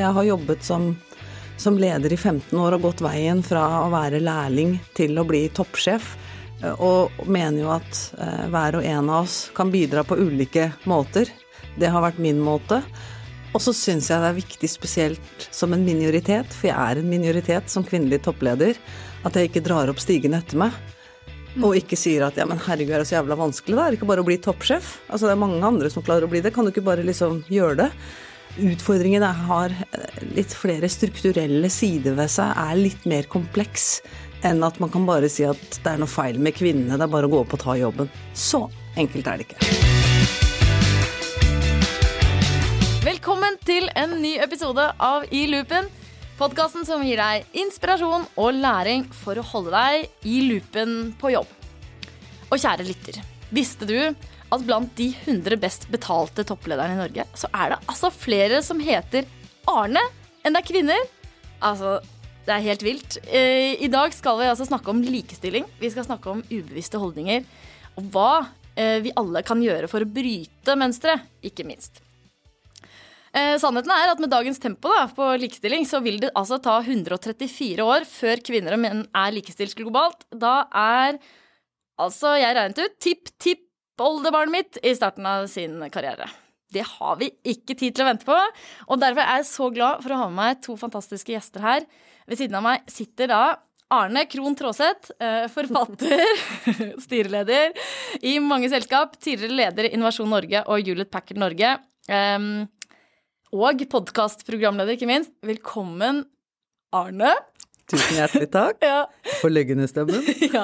Jeg har jobbet som, som leder i 15 år og gått veien fra å være lærling til å bli toppsjef. Og mener jo at eh, hver og en av oss kan bidra på ulike måter. Det har vært min måte. Og så syns jeg det er viktig, spesielt som en minoritet, for jeg er en minoritet som kvinnelig toppleder, at jeg ikke drar opp stigen etter meg. Og ikke sier at ja, men herregud, er det så jævla vanskelig, da? Er det ikke bare å bli toppsjef? Altså det er mange andre som klarer å bli det, kan du ikke bare liksom gjøre det? Utfordringen er, har eh, litt flere strukturelle sider ved seg, er litt mer kompleks enn at man kan bare si at det er noe feil med kvinnene, det er bare å gå opp og ta jobben. Så enkelt er det ikke. Velkommen til en ny episode av I loopen. Podkasten som gir deg inspirasjon og læring for å holde deg i loopen på jobb. Og kjære lytter, visste du at blant de 100 best betalte topplederne i Norge, så er det altså flere som heter Arne enn det er kvinner? Altså, det er helt vilt. Eh, I dag skal vi altså snakke om likestilling. Vi skal snakke om ubevisste holdninger. Og hva eh, vi alle kan gjøre for å bryte mønsteret, ikke minst. Eh, sannheten er at med dagens tempo da, på likestilling, så vil det altså ta 134 år før kvinner og menn er likestilt globalt. Da er altså, jeg regnet ut, tipp-tipp-oldebarnet mitt i starten av sin karriere. Det har vi ikke tid til å vente på, og derfor er jeg så glad for å ha med meg to fantastiske gjester her. Ved siden av meg sitter da Arne Krohn Traaseth, eh, forfatter, styreleder i mange selskap, tidligere leder i Innovasjon Norge og Hewlett Packard Norge. Um, og podkastprogramleder, ikke minst. Velkommen, Arne. Tusen hjertelig takk Ja. for leggendestemmen. ja.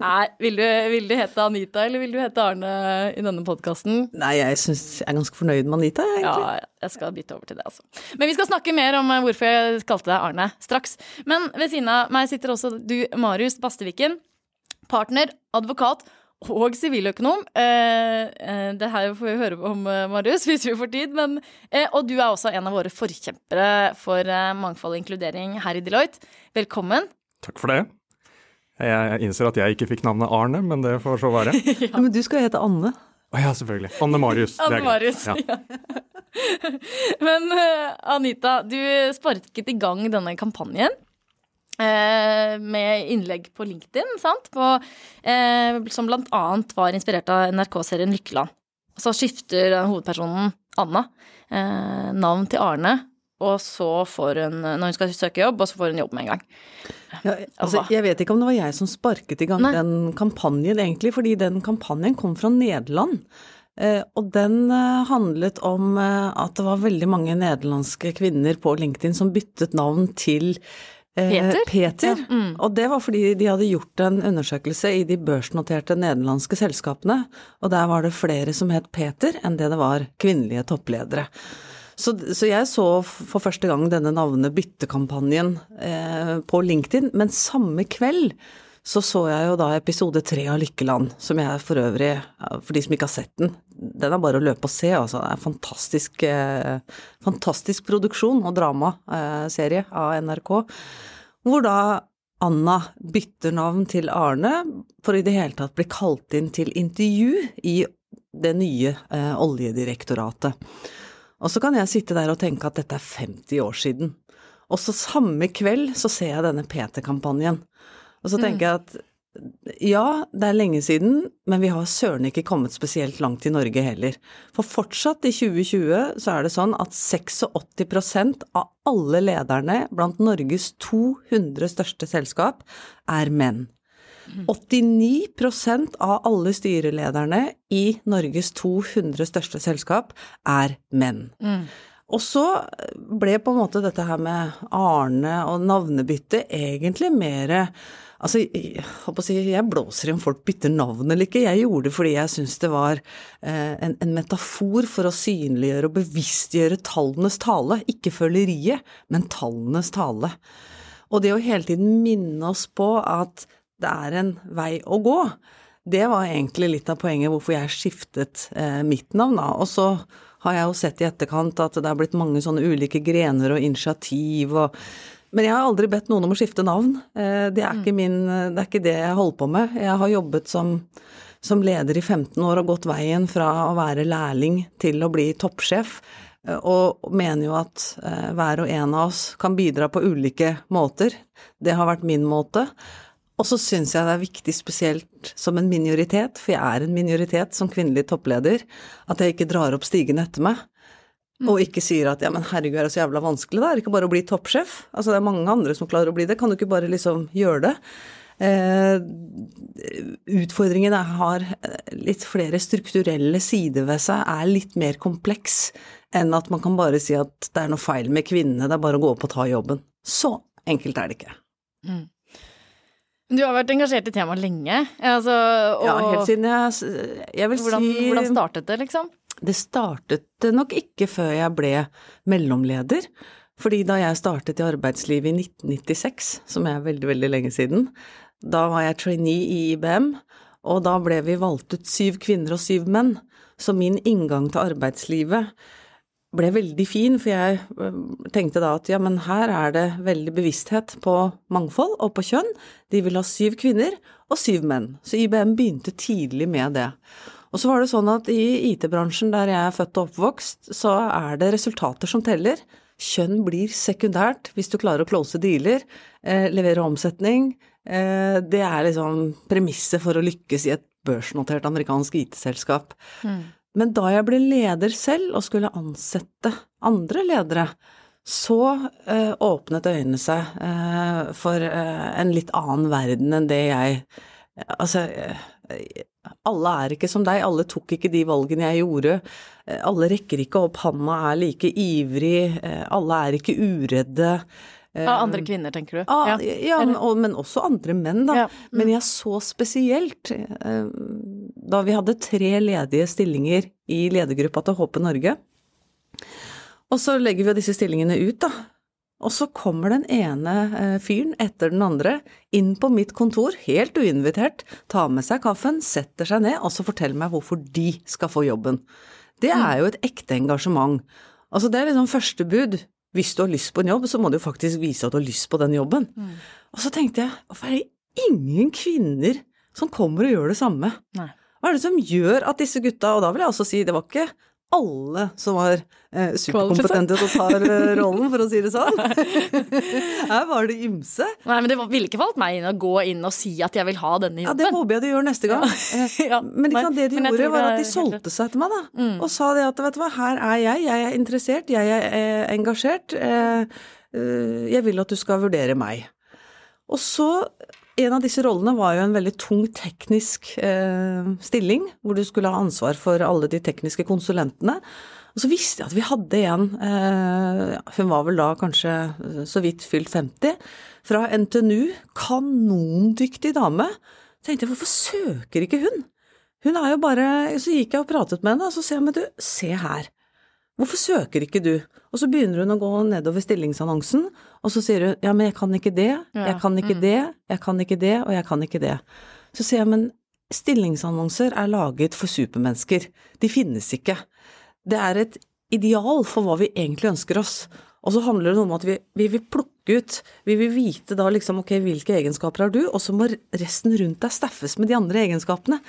Nei, vil du, vil du hete Anita, eller vil du hete Arne i denne podkasten? Nei, jeg syns jeg er ganske fornøyd med Anita, egentlig. Ja, jeg skal bytte over til det, altså. Men vi skal snakke mer om eh, hvorfor jeg kalte deg Arne straks. Men ved siden av meg sitter også du, Marius Basteviken. Partner, advokat og siviløkonom. Eh, eh, det her får vi høre om, eh, Marius, hvis vi får tid. Men, eh, og du er også en av våre forkjempere for eh, mangfold og inkludering her i Deloitte. Velkommen. Takk for det. Jeg innser at jeg ikke fikk navnet Arne, men det får så være. Ja, men du skal hete Anne. Å ja, selvfølgelig. Anne Marius. Anne. Marius. Ja. Men Anita, du sparket i gang denne kampanjen. Eh, med innlegg på LinkedIn, sant? På, eh, som blant annet var inspirert av NRK-serien Lykkeland. Så skifter hovedpersonen, Anna, eh, navn til Arne, og så får hun, når hun skal søke jobb, og så får hun jobb med en gang. Ja, altså, jeg vet ikke om det var jeg som sparket i gang Nei. den kampanjen, egentlig, fordi den kampanjen kom fra Nederland. Eh, og den eh, handlet om at det var veldig mange nederlandske kvinner på LinkedIn som byttet navn til eh, Peter? Ja, mm. Og det var fordi de hadde gjort en undersøkelse i de børsnoterte nederlandske selskapene, og der var det flere som het Peter enn det det var kvinnelige toppledere. Så, så jeg så for første gang denne navnebyttekampanjen eh, på LinkedIn, men samme kveld så så jeg jo da episode tre av Lykkeland, som jeg for øvrig, for de som ikke har sett den, den er bare å løpe og se, altså. Det er en fantastisk, eh, fantastisk produksjon og dramaserie av NRK, hvor da Anna bytter navn til Arne for i det hele tatt bli kalt inn til intervju i det nye eh, Oljedirektoratet. Og så kan jeg sitte der og tenke at dette er 50 år siden. Og så samme kveld så ser jeg denne PT-kampanjen. Og så tenker jeg at ja, det er lenge siden, men vi har søren ikke kommet spesielt langt i Norge heller. For fortsatt i 2020 så er det sånn at 86% av alle lederne blant Norges 200 største selskap er menn. 89% av alle styrelederne i Norges 200 største selskap er menn. Og så ble på en måte dette her med Arne og navnebytte egentlig mer Altså, jeg, jeg blåser i om folk bytter navn eller ikke. Jeg gjorde det fordi jeg syntes det var eh, en, en metafor for å synliggjøre og bevisstgjøre tallenes tale. Ikke føleriet, men tallenes tale. Og det å hele tiden minne oss på at det er en vei å gå, det var egentlig litt av poenget hvorfor jeg skiftet eh, mitt navn, da. Og så har jeg jo sett i etterkant at det er blitt mange sånne ulike grener og initiativ og Men jeg har aldri bedt noen om å skifte navn. Eh, det, er ikke min, det er ikke det jeg holder på med. Jeg har jobbet som, som leder i 15 år og gått veien fra å være lærling til å bli toppsjef. eh, og mener jo at eh, hver og en av oss kan bidra på ulike måter. Det har vært min måte. Og så syns jeg det er viktig, spesielt som en minoritet, for jeg er en minoritet som kvinnelig toppleder, at jeg ikke drar opp stigen etter meg. Og ikke sier at ja, men herregud, er det så jævla vanskelig, da? Er det ikke bare å bli toppsjef? Altså det er mange andre som klarer å bli det, kan du ikke bare liksom gjøre det? Eh, utfordringen har litt flere strukturelle sider ved seg, er litt mer kompleks enn at man kan bare si at det er noe feil med kvinnene, det er bare å gå opp og ta jobben. Så enkelt er det ikke. Du har vært engasjert i temaet lenge. Altså, og Ja, helt siden jeg Jeg vil hvordan, si hvordan startet det, liksom? Det startet nok ikke før jeg ble mellomleder. Fordi da jeg startet i arbeidslivet i 1996, som er veldig, veldig lenge siden, da var jeg trainee i IBM, og da ble vi valgt ut syv kvinner og syv menn. Så min inngang til arbeidslivet ble veldig fin, for jeg øh, tenkte da at ja, men her er det veldig bevissthet på mangfold og på kjønn. De vil ha syv kvinner og syv menn. Så IBM begynte tidlig med det. Og så var det sånn at i IT-bransjen der jeg er født og oppvokst, så er det resultater som teller. Kjønn blir sekundært hvis du klarer å close dealer, eh, levere omsetning. Eh, det er liksom premisset for å lykkes i et børsnotert amerikansk IT-selskap. Men da jeg ble leder selv og skulle ansette andre ledere, så eh, åpnet øynene seg eh, for eh, en litt annen verden enn det jeg Altså, eh, alle er ikke som deg, alle tok ikke de valgene jeg gjorde. Alle rekker ikke opp handa, er like ivrig, alle er ikke uredde. Av andre kvinner, tenker du? Ja, ja men, og, men også andre menn, da. Ja, mm. Men jeg så spesielt eh, da vi hadde tre ledige stillinger i ledergruppa til HP Norge. Og så legger vi disse stillingene ut, da. Og så kommer den ene eh, fyren etter den andre inn på mitt kontor, helt uinvitert, tar med seg kaffen, setter seg ned, og så forteller meg hvorfor de skal få jobben. Det er jo et ekte engasjement. Altså det er liksom første bud. Hvis du har lyst på en jobb, så må du jo faktisk vise at du har lyst på den jobben. Og så tenkte jeg, hvorfor er det ingen kvinner som kommer og gjør det samme? Nei. Hva er det som gjør at disse gutta, og da vil jeg også si, det var ikke alle som var eh, superkompetente til å ta eh, rollen, for å si det sånn. Her var det ymse. Nei, men det ville ikke falt meg inn å gå inn og si at jeg vil ha denne jobben. Ja, det håper jeg de gjør neste gang. Eh, Ja, Men ikke sant, det de gjorde, var at de solgte seg til meg, da. Og sa det at vet du hva, her er jeg, jeg er interessert, jeg er eh, engasjert, eh, eh, jeg vil at du skal vurdere meg. Og så, en av disse rollene var jo en veldig tung teknisk eh, stilling, hvor du skulle ha ansvar for alle de tekniske konsulentene. Og så visste jeg at vi hadde en, eh, hun var vel da kanskje eh, så vidt fylt 50, fra NTNU, kanondyktig dame. Tenkte jeg, hvorfor søker ikke hun? Hun er jo bare Så gikk jeg og pratet med henne, og så sier jeg, men du, se her. Hvorfor søker ikke du? Og så begynner hun å gå nedover stillingsannonsen, og så sier hun ja, men jeg kan ikke det, jeg kan ikke det, jeg kan ikke det, og jeg kan ikke det. Så sier jeg, men stillingsannonser er laget for supermennesker. De finnes ikke. Det er et ideal for hva vi egentlig ønsker oss. Og så handler det om at vi, vi vil plukke ut, vi vil vite da liksom ok, hvilke egenskaper har du, og så må resten rundt deg staffes med de andre egenskapene.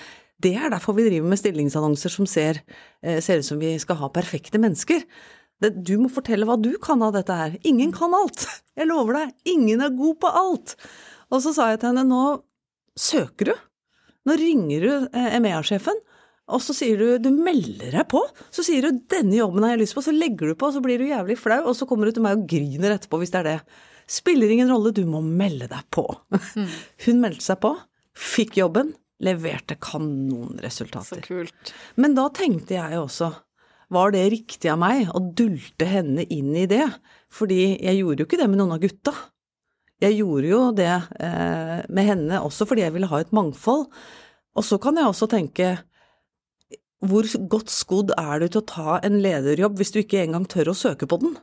Det er derfor vi driver med stillingsannonser som ser, eh, ser ut som vi skal ha perfekte mennesker. Det, du må fortelle hva du kan av dette her. Ingen kan alt. Jeg lover deg, ingen er god på alt. Og så sa jeg til henne, nå søker du. Nå ringer du eh, EMEA-sjefen, og så sier du du melder deg på. Så sier du 'denne jobben har jeg lyst på', så legger du på, og så blir du jævlig flau, og så kommer du til meg og griner etterpå hvis det er det. Spiller ingen rolle, du må melde deg på. Hun meldte seg på, fikk jobben, leverte kanonresultater. Så kult. Men da tenkte jeg også, var det riktig av meg å dulte henne inn i det? Fordi jeg gjorde jo ikke det med noen av gutta. Jeg gjorde jo det eh, med henne også fordi jeg ville ha et mangfold. Og så kan jeg også tenke, hvor godt skodd er du til å ta en lederjobb hvis du ikke engang tør å søke på den?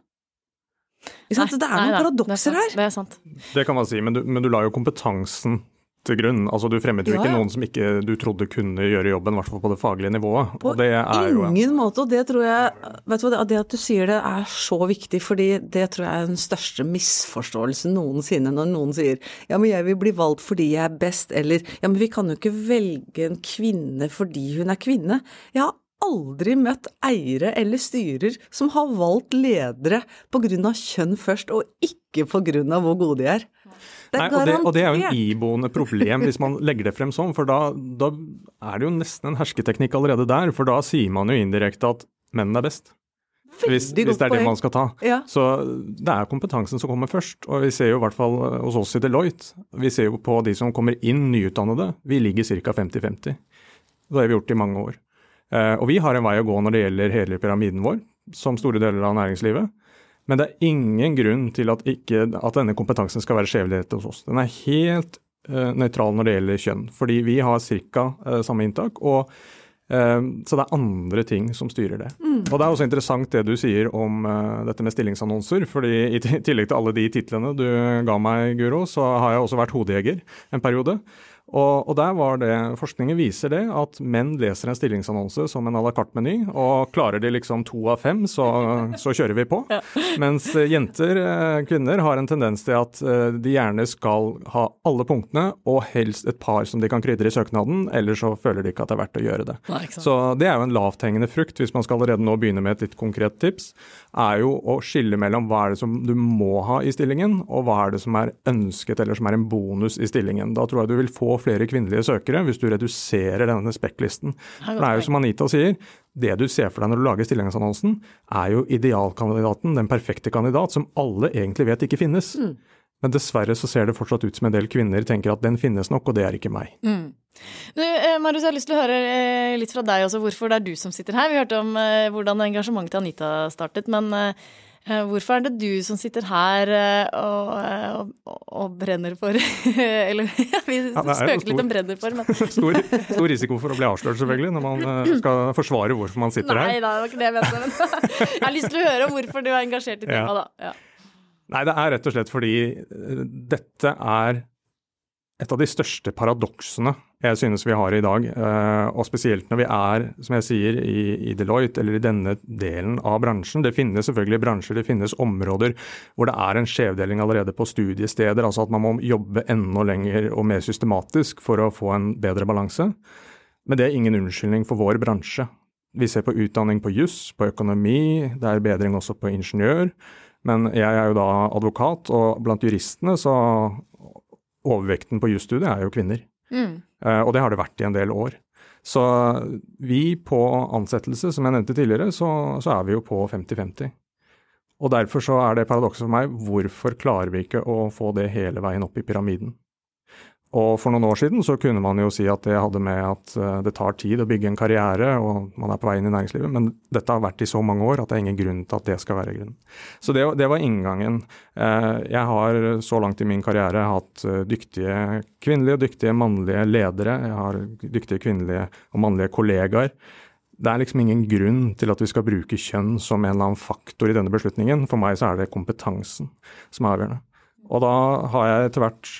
Ikke sant? det er noen nei, paradokser det er sant, her. Det er sant. Det kan man si, men du, men du la jo kompetansen til grunn. Altså Du fremmet jo Ja, ikke noen som ikke du trodde kunne gjøre jobben, i hvert fall på det faglige nivået. På er jo ingen måte, og det tror jeg Vet du hva, det at du sier det er så viktig, fordi det tror jeg er den største misforståelsen noensinne når noen sier ja, men jeg vil bli valgt fordi jeg er best, eller ja, men vi kan jo ikke velge en kvinne fordi hun er kvinne. Jeg har aldri møtt eiere eller styrer som har valgt ledere av kjønn først, og ikke av hvor gode de er. Det Nei, og, det, og, det, er jo en iboende problem hvis man legger det frem sånn, for da, da er det jo nesten en hersketeknikk allerede der. For da sier man jo indirekte at mennene er best. Hvis, hvis, det er det man skal ta. Ja. Så det er kompetansen som kommer først. Og vi ser jo i hvert fall eh, hos oss i Deloitte, vi ser jo på de som kommer inn nyutdannede, vi ligger ca. 50-50. Det har vi gjort i mange år. Eh, og vi har en vei å gå når det gjelder hele pyramiden vår, som store deler av næringslivet. Men det er ingen grunn til at, ikke, at denne kompetansen skal være skjevdelt hos oss. Den er helt uh, nøytral når det gjelder kjønn, fordi vi har ca. Uh, samme inntak. og Ehm, så det er andre ting som styrer det. Mm. Og Det er også interessant det du sier om uh, dette med stillingsannonser. fordi I tillegg til alle de titlene du ga meg, Guro, så har jeg også vært hodejeger en periode. Og, og, der var det, Forskningen viser det, at menn leser en stillingsannonse som en à la carte-meny, og klarer de liksom to av fem, så, så kjører vi på. Ja. Mens eh, jenter, eh, kvinner, har en tendens til at eh, de gjerne skal ha alle punktene, og helst et par som de kan krydre i søknaden, ellers så føler de ikke at det er verdt å gjøre det. Nei, så det er jo en lavthengende frukt, hvis man skal allerede nå begynne med et litt konkret tips, er jo å skille mellom hva er det som du må ha i stillingen, og hva er det som er ønsket eller som er en bonus i stillingen. Da tror jeg du vil få flere kvinnelige søkere hvis du reduserer denne spekklisten. For det er jo som Anita sier, det du ser for deg når du lager stillingsannonsen, er jo idealkandidaten, den perfekte kandidat, som alle egentlig vet ikke finnes. Mm. Men dessverre så ser det fortsatt ut som en del kvinner tenker at den finnes nok, og det er ikke meg. Mm. Du, eh, Marius, jeg har lyst til å høre eh, litt fra deg også hvorfor det er du som sitter her. Vi hørte om eh, hvordan engasjementet til Anita startet, men hvorfor er det du som sitter her eh, og, eh, og, og brenner for Eller vi ja, spøker litt om brenner for, men stor, stor, risiko for å bli avslørt, selvfølgelig, når man skal forsvare hvorfor man sitter Nei, her. Nei, det var ikke det jeg mente. Jeg har lyst til å høre om hvorfor du er engasjert i temaet, da. Ja. Nei, det er rett og slett fordi dette er et av de største paradoksene jeg synes vi har i dag. Eh, og spesielt når vi er, som jeg sier, i, Deloitte eller i denne delen av bransjen. Det finnes selvfølgelig bransjer, det finnes områder hvor det er en skjevdeling allerede på studiesteder. Altså at man må jobbe enda lenger og mer systematisk for å få en bedre balanse. Men det er ingen unnskyldning for vår bransje. Vi ser på utdanning på juss, på økonomi, det er bedring også på ingeniør. Men jeg er jo da advokat, og blant juristene så overvekten på jusstudiet er jo kvinner. Mm. Uh, og det har det vært i en del år. Så vi på ansettelse, som jeg nevnte tidligere, så, så er vi jo på 50-50. Og derfor så er det paradokset for meg, hvorfor klarer vi ikke å få det hele veien opp i pyramiden? Og for noen år siden så kunne man jo si at det hadde med at eh, det tar tid å bygge en karriere, og man er på vei inn i næringslivet, men dette har vært i så mange år at det er ingen grunn til at det skal være grunnen. Så det, det var inngangen. Eh, jeg har så langt i min karriere hatt eh, dyktige kvinnelige og dyktige mannlige ledere. Jeg har dyktige kvinnelige og mannlige kollegaer. Det er liksom ingen grunn til at vi skal bruke kjønn som en eller annen faktor i denne beslutningen. For meg så er det kompetansen som er avgjørende. Og da har jeg etter hvert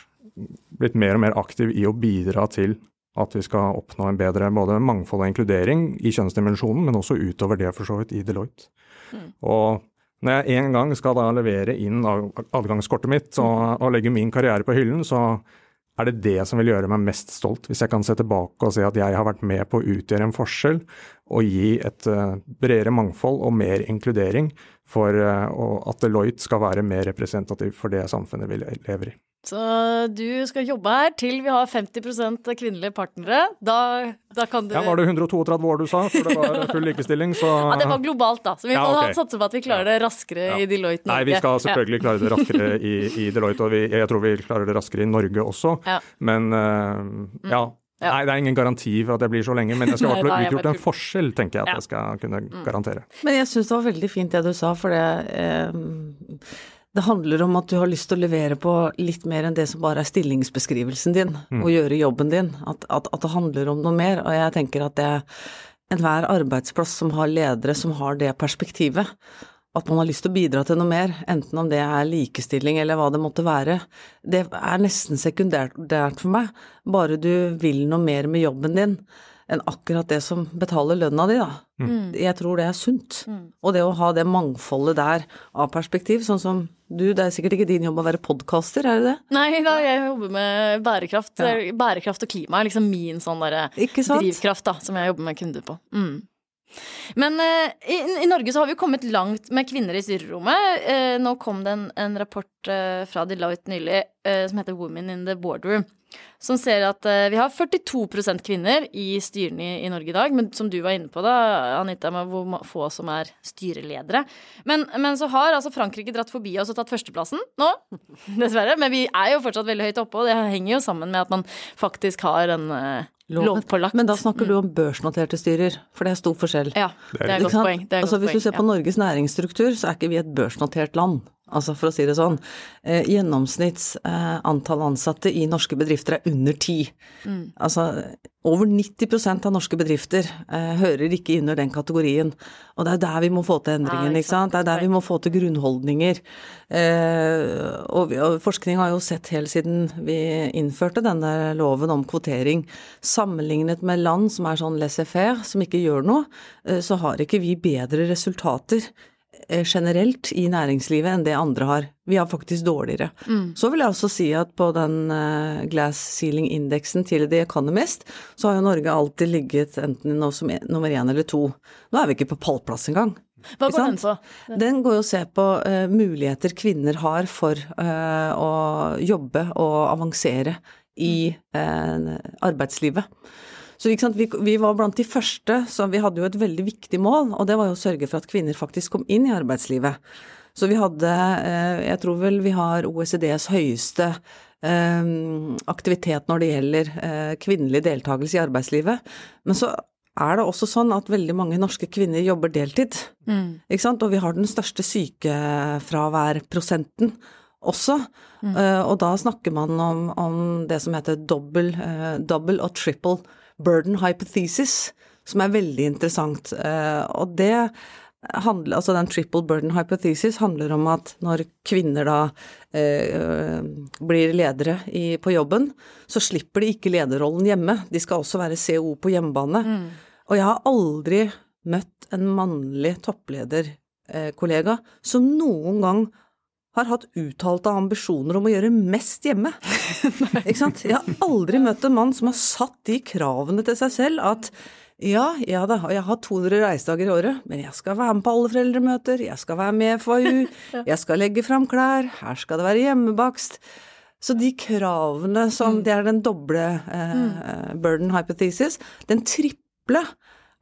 blitt mer og mer aktiv i å bidra til at vi skal oppnå en bedre både mangfold og inkludering i kjønnsdimensjonen, men også utover det for så vidt i Deloitte. Mm. Og når jeg en gang skal da levere inn adgangskortet mitt og, og legge min karriere på hyllen, så er det det som vil gjøre meg mest stolt. Hvis jeg kan se tilbake og se at jeg har vært med på å utgjøre en forskjell og gi et uh, bredere mangfold og mer inkludering for uh, at Deloitte skal være mer representativ for det samfunnet vi lever i. Så du skal jobbe her til vi har 50% kvinnelige partnere. Da, da, kan du Ja, Var det 132 år du sa, for det var full likestilling, så Ja, det var globalt, da. Så vi ja, må okay. satse på at vi klarer det raskere ja. i Deloitte Norge. Nei, vi skal selvfølgelig ja. klare det raskere i, i Deloitte, og vi, jeg tror vi klarer det raskere i Norge også. Men uh, ja. Ja. Nei, det er ingen garanti for at jeg blir så lenge, men jeg skal i hvert fall utgjort en forskjell, tenker jeg at ja. jeg skal kunne mm. garantere. Men jeg syns det var veldig fint det du sa, for det eh, det handler om at du har lyst til å levere på litt mer enn det som bare er stillingsbeskrivelsen din, mm. og gjøre jobben din. At, at, at, det handler om noe mer. Og jeg tenker at det enhver arbeidsplass som har ledere som har det perspektivet, at man har lyst til å bidra til noe mer, enten om det er likestilling eller hva det måtte være, det er nesten sekundært for meg. Bare du vil noe mer med jobben din enn akkurat det som betaler lønna di, da. Mm. Jeg tror det er sunt. Mm. Og det å ha det mangfoldet der av perspektiv, sånn som du, det er sikkert ikke din jobb å være podkaster, er det det? Nei da, jeg jobber med bærekraft. Ja. Bærekraft og klima er liksom min sånn derre drivkraft da, som jeg jobber med kunder på. Mm. Men uh, i, i Norge så har vi kommet langt med kvinner i styrerommet. Uh, nå kom det en, en rapport uh, fra Deloitte nylig som heter Women in the Boardroom. Som ser at vi har 42% kvinner i styrene i, i Norge i dag. Men som du var inne på, da, Anita, med hvor få som er styreledere. Men, men så har altså Frankrike dratt forbi oss og tatt førsteplassen nå, dessverre. Men vi er jo fortsatt veldig høyt oppe, og det henger jo sammen med at man faktisk har en lovpålagt Men da snakker du om børsnoterte styrer, for det er stor forskjell. Ja, det er et godt poeng. Det er altså, hvis du poeng, ser på Norges næringsstruktur, så er ikke vi et børsnotert land. Altså for å si det sånn. Eh, Gjennomsnitts eh, antall ansatte i norske bedrifter er under ti. Mm. Altså over 90% av norske bedrifter eh, hører ikke inn under den kategorien. Og det er der vi må få til endringen, Ja, ikke sant. Det er der vi må få til grunnholdninger. Eh, og, vi, og forskning har jo sett helt siden vi innførte denne loven om kvotering, sammenlignet med land som er sånn laissez-faire, som ikke gjør noe, eh, så har ikke vi bedre resultater generelt i næringslivet enn det andre har. Vi har faktisk dårligere. Så vil jeg også si at på den eh, glass ceiling-indeksen til The Economist, så har jo Norge alltid ligget enten nå som er nummer én eller to. Nå er vi ikke på pallplass engang. Hva går den på? Den går jo å se på uh, muligheter kvinner har for uh, å jobbe og avansere i uh, arbeidslivet. Så vi, vi var blant de første, så vi hadde jo et veldig viktig mål, og det var jo å sørge for at kvinner faktisk kom inn i arbeidslivet. Så vi hadde, eh, jeg tror vel vi har OECDs høyeste eh, aktivitet når det gjelder eh, kvinnelig deltakelse i arbeidslivet. Men så er det også sånn at veldig mange norske kvinner jobber deltid. Ikke sant? Og vi har den største sykefraværprosenten også. Mm. og da snakker man om, om det som heter double, double og triple burden hypothesis, som er veldig interessant. Eh, og det handler, altså den triple burden hypothesis handler om at når kvinner da eh, blir ledere i, på jobben, så slipper de ikke lederrollen hjemme. De skal også være CO på hjemmebane. Og jeg har aldri møtt en mannlig topplederkollega som noen gang har hatt uttalte ambisjoner om å gjøre mest hjemme. Ikke sant? Jeg har aldri møtt en mann som har satt de kravene til seg selv at ja, ja da, og jeg har 200 reisedager i året, men jeg skal være med på alle foreldremøter, jeg skal være med i FAU, jeg skal legge fram klær, her skal det være hjemmebakst. Så de kravene som Det er den doble eh, burden hypothesis. Den triple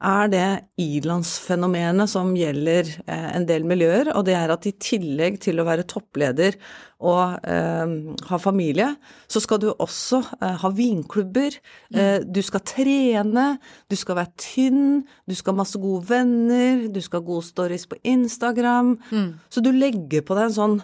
er det ilandsfenomenet som gjelder eh, en del miljøer, og det er at i tillegg til å være toppleder og eh, ha familie, så skal du også eh, ha vinklubber, eh, du skal trene, du skal være tynn, du skal ha masse gode venner, du skal ha gode stories på Instagram. Så du legger på deg en sånn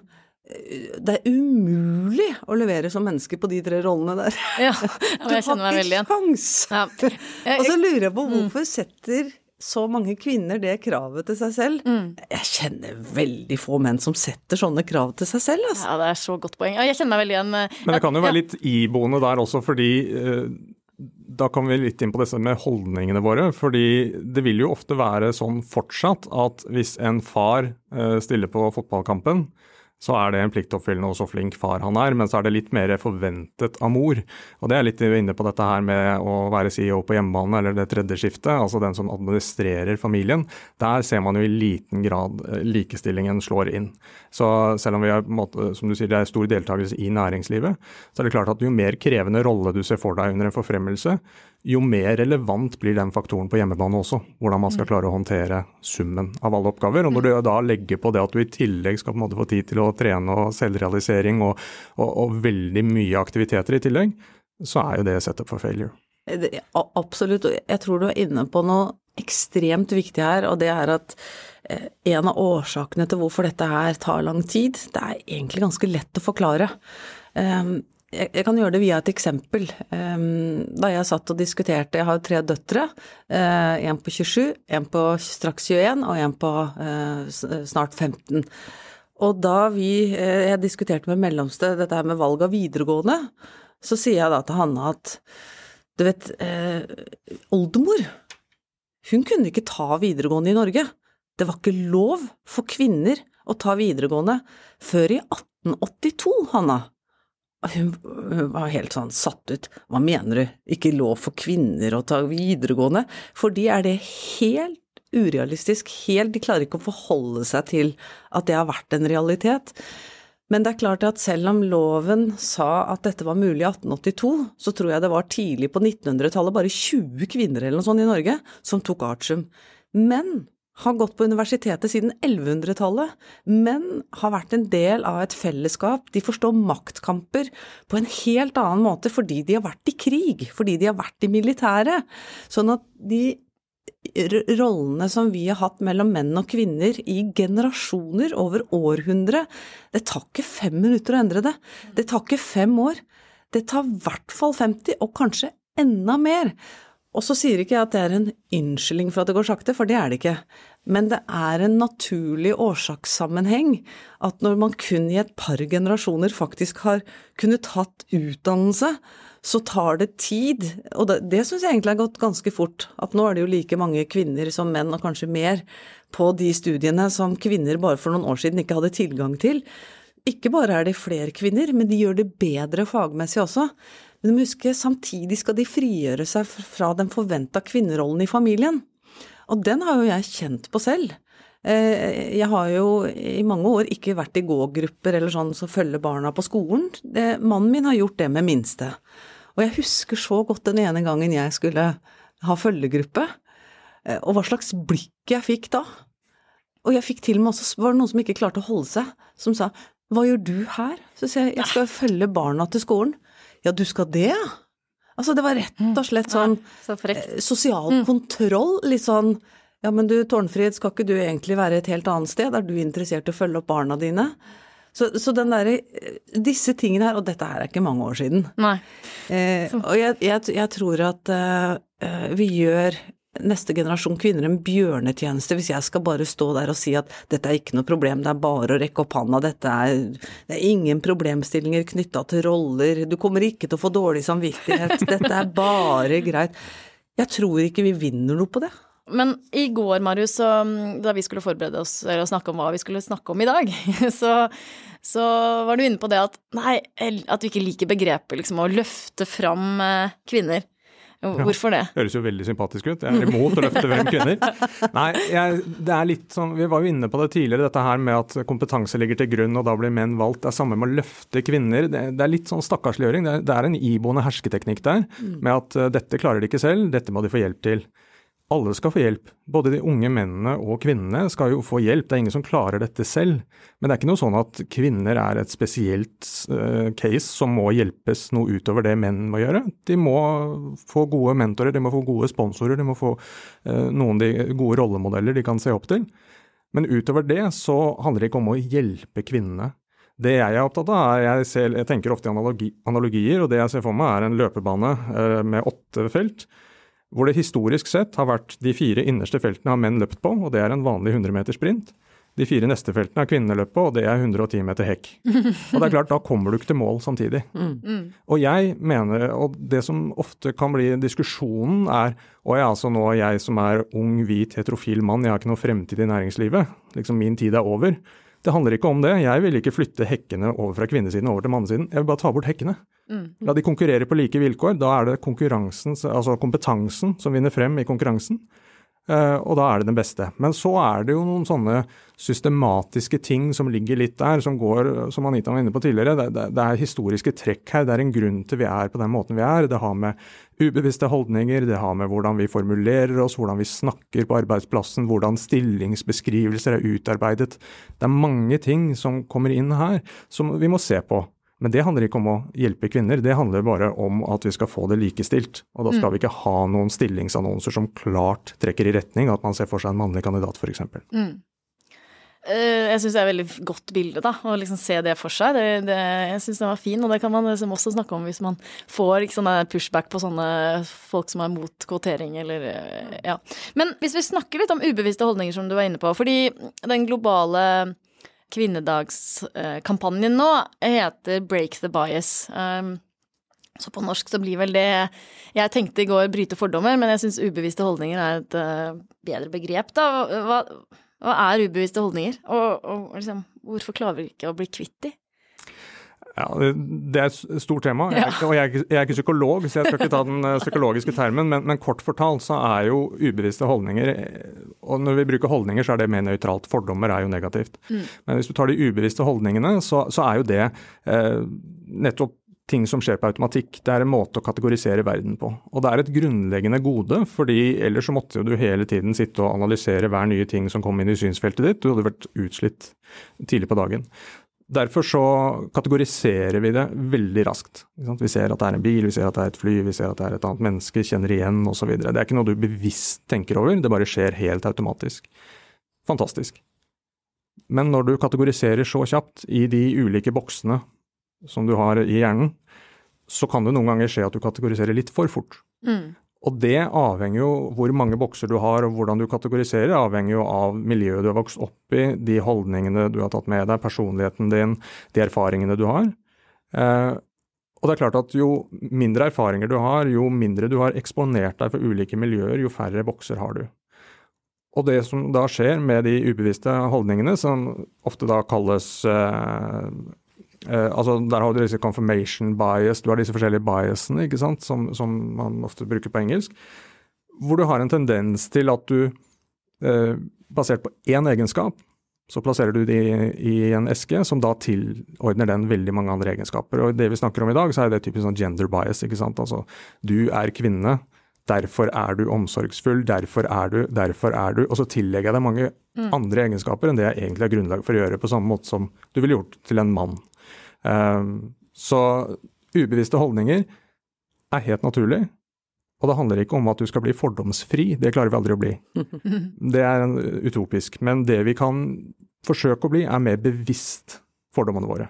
det er umulig å levere som menneske på de tre rollene der. Ja, og jeg kjenner meg veldig igjen. sjans! Ja. Jeg- Og så lurer jeg på hvorfor setter så mange kvinner det kravet til seg selv? Jeg kjenner veldig få menn som setter sånne krav til seg selv, altså. Ja, det er så godt poeng. Jeg kjenner meg veldig igjen. eh, Men det kan jo ja. være litt iboende der også, fordi eh, da kommer vi litt inn på disse med holdningene våre. Fordi det vil jo ofte være sånn fortsatt at hvis en far eh, stiller på fotballkampen, så er det en pliktoppfyllende og så flink far han er, men så er det litt mer forventet av mor. Og det er litt inne på dette her med å være CEO på hjemmebane, eller det tredje skiftet, altså den som administrerer familien. Der ser man jo i liten grad eh, likestillingen slår inn. Så selv om vi er, som du sier, det er stor deltakelse i næringslivet, så er det klart at jo mer krevende rolle du ser for deg under en forfremmelse, jo mer relevant blir den faktoren på hjemmebane også. Hvordan man skal klare å håndtere summen av alle oppgaver. Og når du da legger på det at du i tillegg skal på en måte få tid til å trene og selvrealisering og, og, og veldig mye aktiviteter i tillegg, så er jo det setup for failure. Det- Absolutt, og jeg tror du er inne på noe ekstremt viktig her, og det er at eh, en av årsakene til hvorfor dette her tar lang tid, det er egentlig ganske lett å forklare. Jeg kan gjøre det via et eksempel. Um, Da jeg satt og diskuterte, jeg har tre døtre, eh, en på 27, en på straks 21 og en på eh, snart 15. Og da vi, eh, jeg diskuterte med mellomste dette her med valg av videregående, så sier jeg da til Hanne at du vet, oldemor, hun kunne ikke ta videregående i Norge. Det var ikke lov for kvinner å ta videregående før i 1882, Hanna. Hun, var helt sånn satt ut. Hva mener du, ikke lov for kvinner å ta videregående? For de er det helt urealistisk. Helt, de klarer ikke å forholde seg til at det har vært en realitet. Men det er klart at selv om loven sa at dette var mulig i 1882, så tror jeg det var tidlig på 1900-tallet bare 20 kvinner eller noe sånt i Norge som tok artium. Menn har gått på universitetet siden 1100-tallet. men har vært en del av et fellesskap. De forstår maktkamper på en helt annen måte fordi de har vært i krig, fordi de har vært i militæret. Sånn at de rollene som vi har hatt mellom menn og kvinner i generasjoner, over århundre, det tar ikke fem minutter å endre det. Det tar ikke fem år. Det tar i hvert fall 50, og kanskje enda mer. Og så sier ikke jeg at det er en unnskyldning for at det går sakte, for det er det ikke. Men det er en naturlig årsakssammenheng at når man kun i et par generasjoner faktisk har kunnet tatt utdannelse, så tar det tid. Og det, det syns jeg egentlig har gått ganske fort. At nå er det jo like mange kvinner som menn, og kanskje mer, på de studiene som kvinner bare for noen år siden ikke hadde tilgang til. Ikke bare er det flere kvinner, men de gjør det bedre fagmessig også. Men du må huske, samtidig skal de frigjøre seg fra den forventa kvinnerollen i familien. Og den har jo jeg kjent på selv. Eh, jeg har jo i mange år ikke vært i gågrupper eller sånn som følger barna på skolen. Mannen min har gjort det med minste. Og jeg husker så godt den ene gangen jeg skulle ha følgegruppe, eh, og hva slags blikk jeg fikk da. Og jeg fikk til og med også, var det noen som ikke klarte å holde seg, som sa hva gjør du her? Så sier jeg jeg skal følge barna til skolen. Ja, du skal det, ja? Altså det var rett og slett sånn så eh, sosial mm. kontroll, litt sånn ja, men du Tårnfrid, skal ikke du egentlig være et helt annet sted? Er du interessert i å følge opp barna dine? Så, så den derre disse tingene her, og dette her er ikke mange år siden. Nei. Eh, og jeg, jeg, jeg, tror at eh, vi gjør neste generasjon kvinner en bjørnetjeneste hvis jeg skal bare stå der og si at dette er ikke noe problem, det er bare å rekke opp handa, dette er, det er ingen problemstillinger knytta til roller, du kommer ikke til å få dårlig samvittighet, dette er bare greit. Jeg tror ikke vi vinner noe på det. Men i går, Marius, da vi skulle forberede oss og snakke om hva vi skulle snakke om i dag, så, så var du inne på det at nei, at du ikke liker begrepet liksom å løfte fram eh, kvinner. Hvorfor det? Ja, høres jo veldig sympatisk ut. Jeg er imot å løfte frem kvinner. Nei, jeg, det er litt sånn, Vi var jo inne på det tidligere, dette her med at kompetanse ligger til grunn, og da blir menn valgt. Det er samme med å løfte kvinner. Det, det er litt sånn stakkarsliggjøring. Det, det, er en iboende hersketeknikk der, mm. med at uh, dette klarer de ikke selv, dette må de få hjelp til alle skal få hjelp. Både de unge mennene og kvinnene skal jo få hjelp. Det er ingen som klarer dette selv. Men det er ikke noe sånn at kvinner er et spesielt uh, case som må hjelpes noe utover det menn må gjøre. De må få gode mentorer, de må få gode sponsorer, de må få uh, noen de gode rollemodeller de kan se opp til. Men utover det så handler det ikke om å hjelpe kvinnene. Det jeg er opptatt av, er jeg, ser, jeg tenker ofte i analogi, analogier, og det jeg ser for meg er en løpebane uh, med åtte felt hvor det historisk sett har vært de fire innerste feltene har menn løpt på, og det er en vanlig 100 meter sprint. De fire neste feltene har kvinnene løpt på, og det er 110 meter hekk. Og det er klart, da kommer du ikke til mål samtidig. Mm. Og jeg mener, og det som ofte kan bli diskusjonen er og jeg, altså nå jeg som er ung, hvit, heterofil mann, jeg har ikke noe fremtid i næringslivet. Liksom min tid er over. Det handler ikke om det. Jeg vil ikke flytte hekkene over fra kvinnesiden over til mannesiden. Jeg vil bare ta bort hekkene. Mm. La de konkurrere på like vilkår. Da er det altså kompetansen som vinner frem i konkurransen. Uh, og da er det den beste. Men så er det jo noen sånne systematiske ting som ligger litt der, som går, som Anita var inne på tidligere. Det, det, det, er historiske trekk her. Det er en grunn til vi er på den måten vi er. Det har med ubevisste holdninger, det har med hvordan vi formulerer oss, hvordan vi snakker på arbeidsplassen, hvordan stillingsbeskrivelser er utarbeidet. Det er mange ting som kommer inn her som vi må se på. Men det handler ikke om å hjelpe kvinner, det handler bare om at vi skal få det likestilt. Og da skal mm. vi ikke ha noen stillingsannonser som klart trekker i retning at man ser for seg en mannlig kandidat, f.eks. Mm. Eh, jeg syns det er et veldig godt bilde, da, å liksom se det for seg. Det, det, jeg syns den var fin, og det kan man liksom også snakke om hvis man får liksom, pushback på sånne folk som er mot kvotering, eller eh, ja. Men hvis vi snakker litt om ubevisste holdninger, som du var inne på, fordi den globale kvinnedagskampanjen nå heter Break the Bias. Um, så på norsk så blir vel det Jeg tenkte i går bryte fordommer, men jeg syns ubevisste holdninger er et uh, bedre begrep, da. Hva, hva er ubevisste holdninger, og, og liksom, hvorfor klarer vi ikke å bli kvitt de? Ja, Det er et stort tema, jeg, og jeg, er jeg er ikke psykolog, så jeg skal ikke ta den eh, psykologiske termen, men, men kort fortalt så er jo ubevisste holdninger eh, Og når vi bruker holdninger, så er det mer nøytralt. Fordommer er jo negativt. Men hvis du tar de ubevisste holdningene, så, så er jo det eh, nettopp ting som skjer på automatikk. Det er en måte å kategorisere verden på. Og det er et grunnleggende gode, fordi ellers så måtte jo du hele tiden sitte og analysere hver nye ting som kom inn i synsfeltet ditt. Du hadde vært utslitt tidlig på dagen. Derfor så kategoriserer vi det veldig raskt. Vi ser at det er en bil, vi ser at det er et fly, vi ser at det er et annet menneske, kjenner igjen osv. Det er ikke noe du bevisst tenker over, det bare skjer helt automatisk. Fantastisk. Men når du kategoriserer så kjapt i de ulike boksene som du har i hjernen, så kan det noen ganger skje at du kategoriserer litt for fort. Og det avhenger jo hvor mange bokser du har og hvordan du kategoriserer, avhenger jo av miljøet du har vokst opp i, de holdningene du har tatt med deg, personligheten din, de erfaringene du har. Eh, og det er klart at jo mindre erfaringer du har, jo mindre du har eksponert deg for ulike miljøer, jo færre bokser har du. Og det som da skjer med de ubevisste holdningene, som ofte da kalles eh, eh, altså Der har du disse confirmation bias, du har disse forskjellige biasene ikke sant, som, som man ofte bruker på engelsk. Hvor du har en tendens til at du, uh, basert på én egenskap, så plasserer du det i, i en eske som da tilordner den veldig mange andre egenskaper. Og det vi snakker om i dag, så er det typisk sånn gender bias. ikke sant? Altså, du er kvinne, derfor er du omsorgsfull, derfor er du, derfor er du Og så tillegger jeg deg mange andre egenskaper enn det jeg egentlig har grunnlag for å gjøre, på samme måte som du ville gjort til en mann. Um, så ubevisste holdninger er helt naturlig. Og det handler ikke om at du skal bli fordomsfri, det klarer vi aldri å bli. Det er en utopisk. Men det vi kan forsøke å bli, er mer bevisst fordommene våre.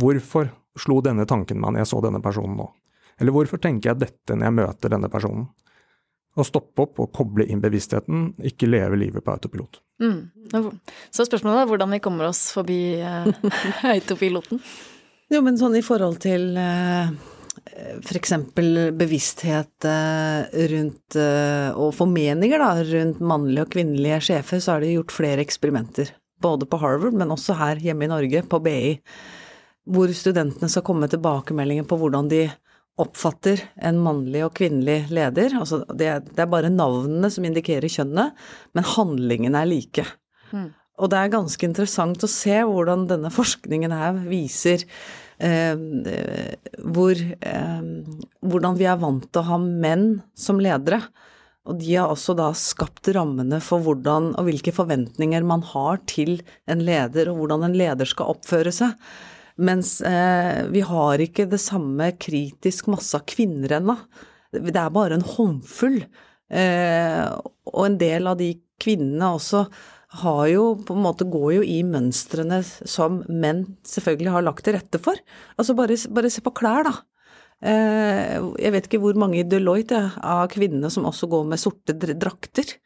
Hvorfor slo denne tanken meg når jeg så denne personen nå? Eller hvorfor tenker jeg dette når jeg møter denne personen? Å stoppe opp og koble inn bevisstheten, ikke leve livet på autopilot. Mm. Så spørsmålet er hvordan vi kommer oss forbi eh, autopiloten. Jo, men sånn i forhold til eh, f.eks. bevissthet eh, rundt eh, og formeninger da, rundt mannlige og kvinnelige sjefer, så er det gjort flere eksperimenter. Både på Harvard, men også her hjemme i Norge, på BI. Hvor studentene skal komme med tilbakemeldinger på hvordan de oppfatter en mannlig og kvinnelig leder. Altså det, det er bare navnene som indikerer kjønnet, men handlingene er like. Mm. Og det er ganske interessant å se hvordan denne forskningen her viser eh, hvor, eh, hvordan vi er vant til å ha menn som ledere. Og de har også da skapt rammene for hvordan og hvilke forventninger man har til en leder, og hvordan en leder skal oppføre seg. Mens eh, vi har ikke det samme kritisk masse av kvinner ennå. Det er bare en håndfull. Eh, og en del av de kvinnene også har jo på en måte går jo i mønstrene som menn selvfølgelig har lagt til rette for. Altså bare, bare se på klær, da. Eh, jeg vet ikke hvor mange i Deloitte ja, av kvinnene som også går med sorte drakter.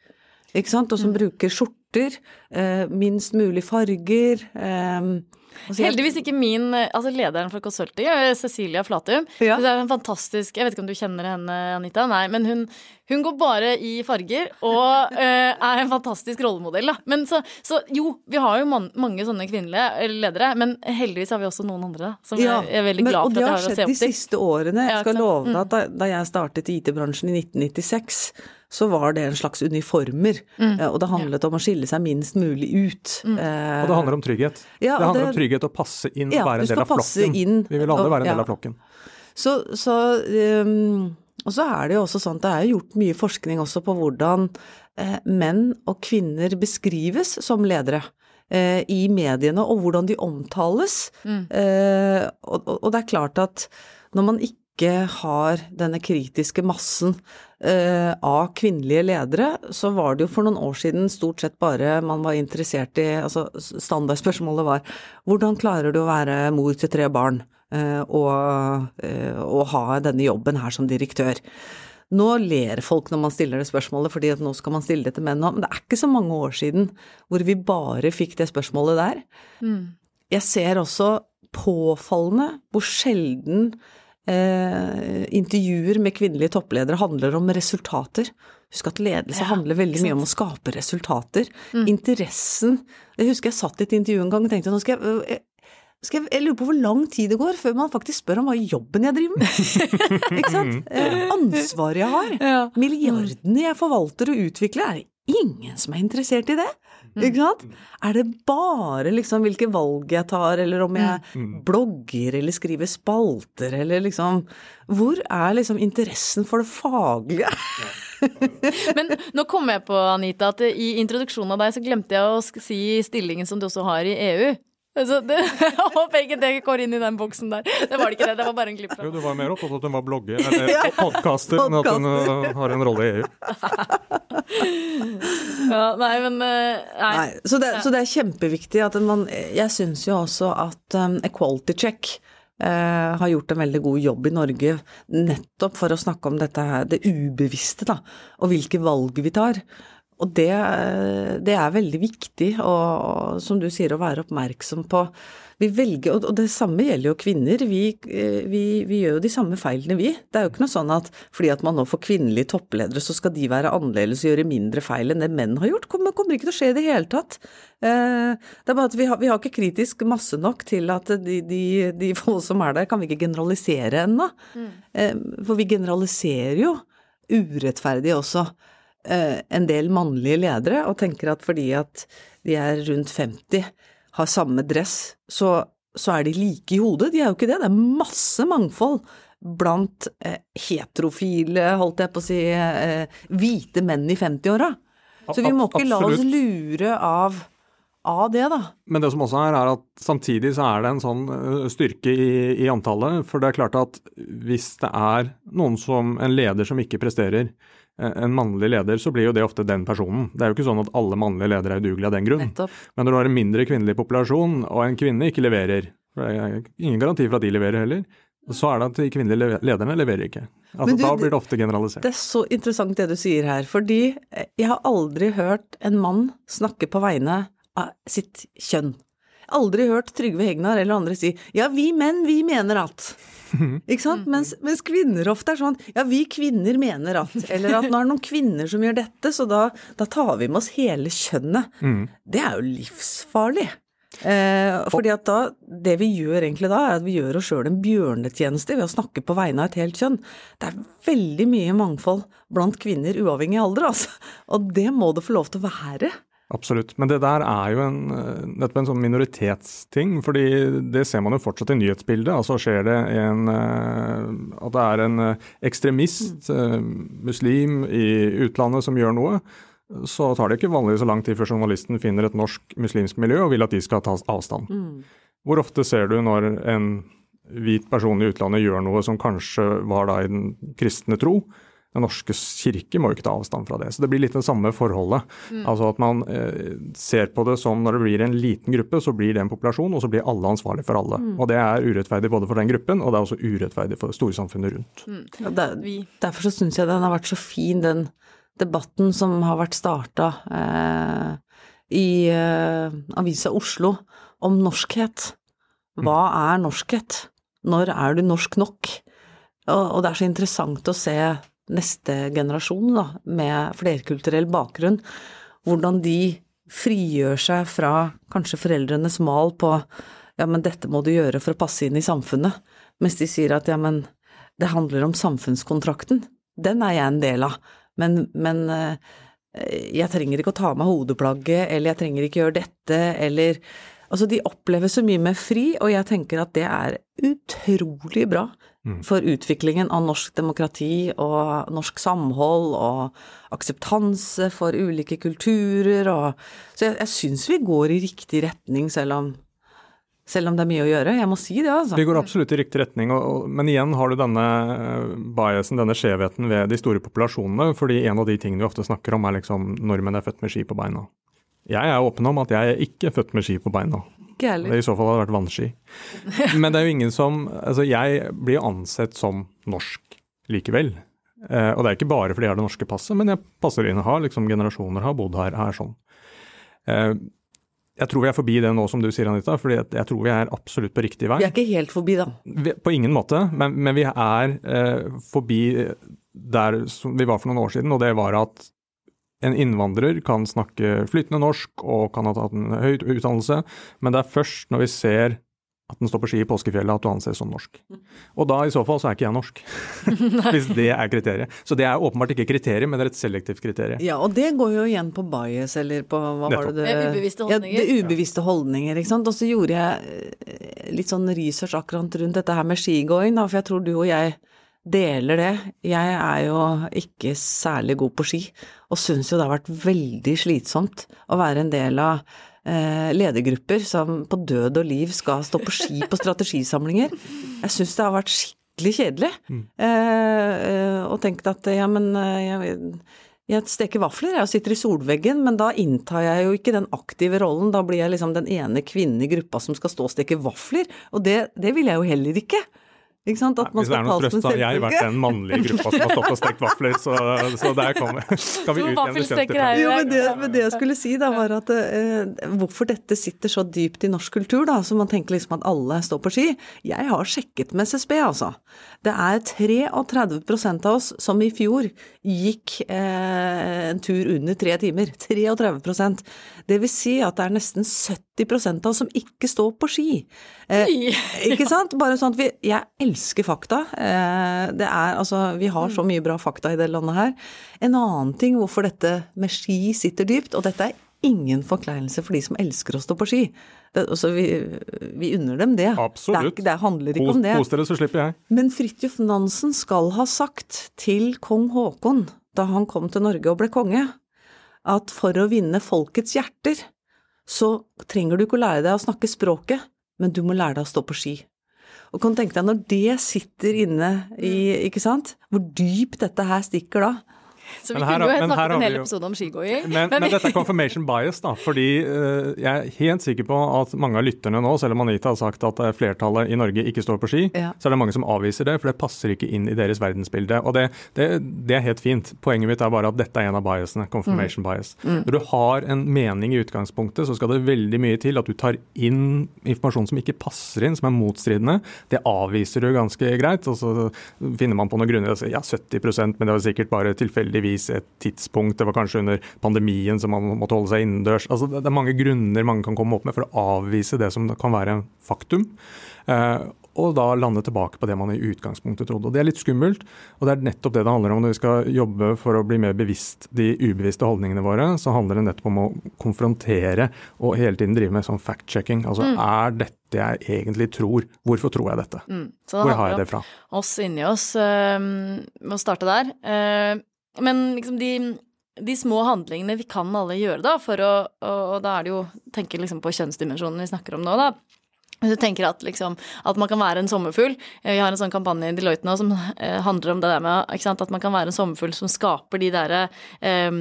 Ikke sant, og som bruker skjorter. Eh, minst mulig farger. Eh, Heldigvis ikke min altså lederen for Consulting, Cecilia Flatum. Ja. Det er en fantastisk Jeg vet ikke om du kjenner henne, Anita? Nei, men hun, hun går bare i farger og uh, er en fantastisk rollemodell, da. Men så, så jo, vi har jo man, mange sånne kvinnelige ledere, men heldigvis har vi også noen andre, da. Som ja, jeg er veldig men, glad for at jeg har har å se skjedd opp de siste årene. Jeg skal love deg Mm. at da, da jeg startet i IT-bransjen i 1996, så var det en slags uniformer, Mm. eh, og det handlet om å skille seg minst mulig ut. Mm. Og det handler om trygghet. Ja, det handler det- om trygghet å passe inn og Ja, være en del av flokken. inn, Vi vil alle være en del av flokken. Så, så um, Og så er det jo også sånn at det er gjort mye forskning også på hvordan eh, menn og kvinner beskrives som ledere. eh, I mediene, og hvordan de omtales. Eh, og, og og det er klart at når man ikke har denne kritiske massen eh, av kvinnelige ledere, så var det jo for noen år siden stort sett bare man var interessert i altså Standardspørsmålet var hvordan klarer du å være mor til tre barn eh, og, eh, og ha denne jobben her som direktør? Nå ler folk når man stiller det spørsmålet, fordi at nå skal man stille det til menn òg. men det er ikke så mange år siden hvor vi bare fikk det spørsmålet der. Jeg ser også påfallende hvor sjelden eh, intervjuer med kvinnelige toppledere handler om resultater. Husk at ledelse Ja, handler veldig mye om å skape resultater. Interessen Jeg husker jeg satt i et intervju en gang og tenkte nå skal jeg, skal jeg, jeg lurer på hvor lang tid det går før man faktisk spør om hva jobben jeg driver med. ikke sant? Eh, ansvaret jeg har. Milliardene jeg forvalter og utvikler, er det ingen som er interessert i det. Ikke sant? Er det bare liksom hvilke valg jeg tar, eller om jeg blogger eller skriver spalter, eller liksom Hvor er liksom interessen for det faglige? Men nå kom jeg på, Anita, at i introduksjonen av deg så glemte jeg å si stillingen som du også har i EU. Så det, jeg håper ikke det går inn i den boksen der. Det var det ikke det, det var bare en klipp fra Jo, du var mer opptatt av at hun var blogger eller podkaster enn at hun uh, har en rolle i EU. ja, Nei, men eh, Nei. Nei, så, det, så det er kjempeviktig at man Jeg syns jo også at um, Equality Check Uh, har gjort en veldig god jobb i Norge nettopp for å snakke om dette her, det ubevisste, da, og hvilke valg vi tar. Og det, eh, det er veldig viktig, og, som du sier, å være oppmerksom på vi velger, og det samme gjelder jo kvinner, vi, eh, vi, vi gjør jo de samme feilene vi. Det er jo ikke noe sånn at fordi at man nå får kvinnelige toppledere, så skal de være annerledes og gjøre mindre feil enn det menn har gjort. Kommer, kommer ikke til å skje i det hele tatt. Eh, Det er bare at vi har, vi har ikke kritisk masse nok til at de, de, de få som er der, kan vi ikke generalisere ennå. Mm. For vi generaliserer jo urettferdig også eh, en del mannlige ledere, og tenker at fordi at de er rundt 50, har samme dress, så, så er de like i hodet. De er jo ikke det. Det er masse mangfold blant eh, heterofile, holdt jeg på å si, eh, hvite menn i 50-åra. Så vi må ikke la oss lure av, av det, da. Men det som også er, er at samtidig så er det en sånn styrke i, i antallet. For det er klart at hvis det er noen som, en leder som ikke presterer, eh, en mannlig leder, så blir jo det ofte den personen. Det er jo ikke sånn at alle mannlige ledere er udugelige av den grunn. Nettopp. Men når du har en mindre kvinnelig populasjon, og en kvinne ikke leverer, for det er ingen garanti for at de leverer heller, så er det at de kvinnelige lederne leverer ikke. Altså, du, da blir det ofte generalisert. Det er så interessant det du sier her, fordi eh, jeg har aldri hørt en mann snakke på vegne av sitt kjønn. Aldri hørt Trygve Hegnar eller andre si 'ja, vi menn, vi mener at'. Ikke sant? Mens, mens kvinner ofte er sånn 'ja, vi kvinner mener at', eller at nå er det noen kvinner som gjør dette, så da, da tar vi med oss hele kjønnet. Det er jo livsfarlig. Eh, fordi at da, det vi gjør egentlig da, er at vi gjør oss sjøl en bjørnetjeneste ved å snakke på vegne av et helt kjønn. Det er veldig mye mangfold blant kvinner uavhengig av alder, altså. Og det må det få lov til å være. Absolutt. Men det der er jo en, eh, nettopp en sånn minoritetsting, fordi det ser man jo fortsatt i nyhetsbildet. Altså skjer det en eh, At det er en eh, ekstremist, muslim, i utlandet som gjør noe, så tar det ikke vanligvis så lang tid før journalisten finner et norsk muslimsk miljø og vil at de skal ta avstand. Hvor ofte ser du når en hvit person i utlandet gjør noe som kanskje var da i den kristne tro? Den norske kirke må jo ikke ta avstand fra det. Så det blir litt det samme forholdet. Altså at man eh, ser på det som når det blir en liten gruppe, så blir det en populasjon, og så blir alle ansvarlig for alle. Og det er urettferdig både for den gruppen, og det er også urettferdig for det store samfunnet rundt. Der, derfor så syns jeg den har vært så fin, den debatten som har vært starta eh, i eh, Avisa Oslo om norskhet. Hva er norskhet? Når er du norsk nok? Og, og det er så interessant å se neste generasjon da, med flerkulturell bakgrunn, hvordan de frigjør seg fra kanskje foreldrenes mal på ja, men dette må du gjøre for å passe inn i samfunnet, mens de sier at ja, men det handler om samfunnskontrakten. Den er jeg en del av, men, men eh, jeg trenger ikke å ta av meg hodeplagget, eller jeg trenger ikke gjøre dette, eller Altså, de opplever så mye mer fri, og jeg tenker at det er utrolig bra for utviklingen av norsk demokrati og norsk samhold og akseptanse for ulike kulturer og Så jeg, jeg syns vi går i riktig retning, selv om, selv om det er mye å gjøre. Jeg må si det, altså. Vi går absolutt i riktig retning, og, og, men igjen har du denne eh, biasen, denne skjevheten ved de store populasjonene, fordi en av de tingene vi ofte snakker om er liksom nordmenn er født med ski på beina. Jeg er åpen om at jeg er ikke født med ski på beina. Ikke Det heller. I så fall hadde det vært vannski. Men det er jo ingen som Altså, jeg blir ansett som norsk likevel. Eh, og det er ikke bare fordi jeg har det norske passet, men jeg passer inn, har liksom generasjoner, har bodd her, er sånn. Eh, jeg tror vi er forbi det nå, som du sier, Anita, fordi jeg tror vi er absolutt på riktig vei. Vi er ikke helt forbi, da. På ingen måte, men, men vi er eh, forbi der som vi var for noen år siden, og det var at en innvandrer kan snakke flytende norsk og kan ha tatt en høy utdannelse, men det er først når vi ser at den står på ski i påskefjellet, at du anses som norsk. Og da i så fall så er ikke jeg norsk. Hvis det er kriteriet. Så det er åpenbart ikke kriteriet, men det er et selektivt kriterium. Ja, og det går jo igjen på bias, eller på hva var det det Ubevisste holdninger. Ja, det ubevisste holdninger, ikke sant. Og så gjorde jeg eh, litt sånn research akkurat rundt dette her med skigåing, da, for jeg tror du og jeg deler det. Jeg er jo ikke særlig god på ski, og syns jo det har vært veldig slitsomt å være en del av eh, ledergrupper som på død og liv skal stå på ski på strategisamlinger. Jeg syns det har vært skikkelig kjedelig. Mm. Eh, og tenkt at ja, men eh, jeg, jeg steker vafler jeg sitter i solveggen, men da inntar jeg jo ikke den aktive rollen. Da blir jeg liksom den ene kvinnen i gruppa som skal stå og steke vafler, og det, det vil jeg jo heller ikke. Ikke sant? At Hvis det er noe trøst, så har jeg vært den mannlige gruppa som har stått og stekt vafler, så, så der kommer Skal vi utjevne kjønnsdifferansen? Jo, men det, men det jeg skulle si da, var at eh, hvorfor dette sitter så dypt i norsk kultur, da, så man tenker liksom at alle står på ski. Jeg har sjekket med SSB, altså. Det er 33% av oss som i fjor gikk eh, en tur under tre timer. 33% Det vil si at det er nesten 70% av oss som ikke står på ski. Eh, ikke sant? Bare sånn at vi Jeg elsker fakta. Eh, det er altså Vi har så mye bra fakta i det landet her. En annen ting hvorfor dette med ski sitter dypt, og dette er ingen forkleinelse for de som elsker å stå på ski. Det, altså, vi, vi, unner dem det. Absolutt. Det, det handler ikke om det. Kos dere, så slipper jeg. Men Fridtjof Nansen skal ha sagt til kong Haakon da han kom til Norge og ble konge, at for å vinne folkets hjerter, så trenger du ikke å lære deg å snakke språket, men du må lære deg å stå på ski. Og kan tenke deg når det sitter inne i, ikke sant, hvor dypt dette her stikker da. Så vi her, kunne jo snakket en hel episode om skigåing. Men, men, men, dette er confirmation bias, da. Fordi uh, jeg er helt sikker på at mange av lytterne nå, selv om Anita har sagt at eh, flertallet i Norge ikke står på ski, ja. så er det mange som avviser det, for det passer ikke inn i deres verdensbilde. Og det, det, det er helt fint. Poenget mitt er bare at dette er en av biasene. Confirmation mm. bias. Mm. Når du har en mening i utgangspunktet, så skal det veldig mye til at du tar inn informasjon som ikke passer inn, som er motstridende. Det avviser du ganske greit, og så finner man på noen grunner og sier ja, 70% men det var sikkert bare tilfeldig tilfeldigvis et tidspunkt, det var kanskje under pandemien som man måtte holde seg innendørs. Altså, det er mange grunner mange kan komme opp med for å avvise det som kan være en faktum. Eh, og da lande tilbake på det man i utgangspunktet trodde. Og Det er litt skummelt, og det er nettopp det det handler om når vi skal jobbe for å bli mer bevisst de ubevisste holdningene våre. Så handler det nettopp om å konfrontere og hele tiden drive med sånn fact-checking. Altså mm. er dette jeg egentlig tror? Hvorfor tror jeg dette? Mm. Hvor har jeg det fra? Oss inni oss, uh, må starte der. Men liksom de, de små handlingene vi kan alle gjøre, da, for å Og, da er det jo Tenker liksom på kjønnsdimensjonen vi snakker om nå, da. Hvis du tenker at, liksom, at man kan være en sommerfugl Vi har en sånn kampanje i Deloitte nå som eh, handler om det der med at man kan være en sommerfugl som skaper de derre eh,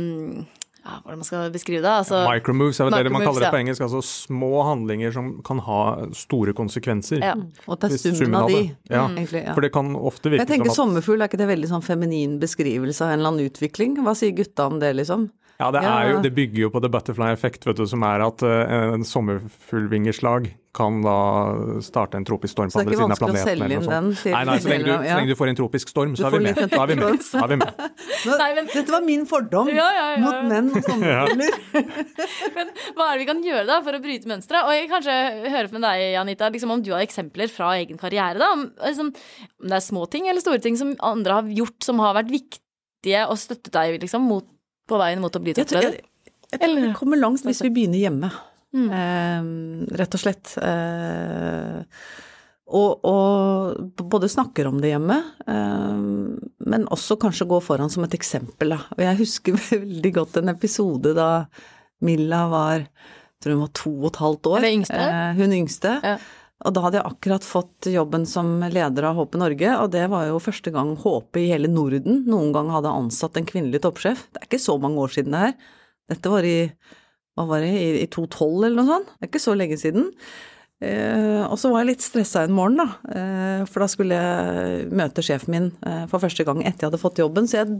ja, hvordan man skal beskrive det. Altså, micromoves er det man kaller det på engelsk. Altså små handlinger som kan ha store konsekvenser. Ja. Og det er summen av de. Ja. Mm. Egentlig, ja. For det kan ofte virke Jeg tenker som at sommerfugl, er ikke det veldig sånn feminin beskrivelse av en eller annen utvikling? Hva sier gutta om det, liksom? Ja, det, jo, det, bygger jo på the butterfly effect, vet du, som er at uh, en sommerfuglvingeslag kan da starte en tropisk storm på andre siden av planeten. Så det er ikke vanskelig å selge inn den? Til nei, nei, så lenge, du, så lenge du får en tropisk storm, så er vi med. Da er vi med. Er vi med. Nå, nei, men, dette var min fordom ja, ja, ja. mot menn og sommerfugler. men hva er det vi kan gjøre da for å bryte mønsteret? Og jeg kanskje høre med deg, Anita, liksom, om du har eksempler fra egen karriere. da, om, liksom, om det er små ting eller store ting som andre har gjort som har vært viktige og støttet deg liksom, mot på veien mot å bli toppleder? Jeg, tror vi kommer langt hvis vi begynner hjemme, mm. eh, rett og slett. Eh, og, og, både snakker om det hjemme, eh, men også kanskje går foran som et eksempel. Og jeg husker veldig godt en episode da Milla var jeg tror hun var to og et halvt år. Yngste? Eh, hun yngste. Ja. Og da hadde jeg akkurat fått jobben som leder av Håpe Norge, og det var jo første gang Håpe i hele Norden noen gang hadde ansatt en kvinnelig toppsjef. Det er ikke så mange år siden det her. Dette var i hva var det, i, i 2012 eller noe sånt. Det er ikke så lenge siden. Eh, og så var jeg litt stressa en morgen, da. Eh, for da skulle jeg møte sjefen min eh, for første gang etter jeg hadde fått jobben. Så jeg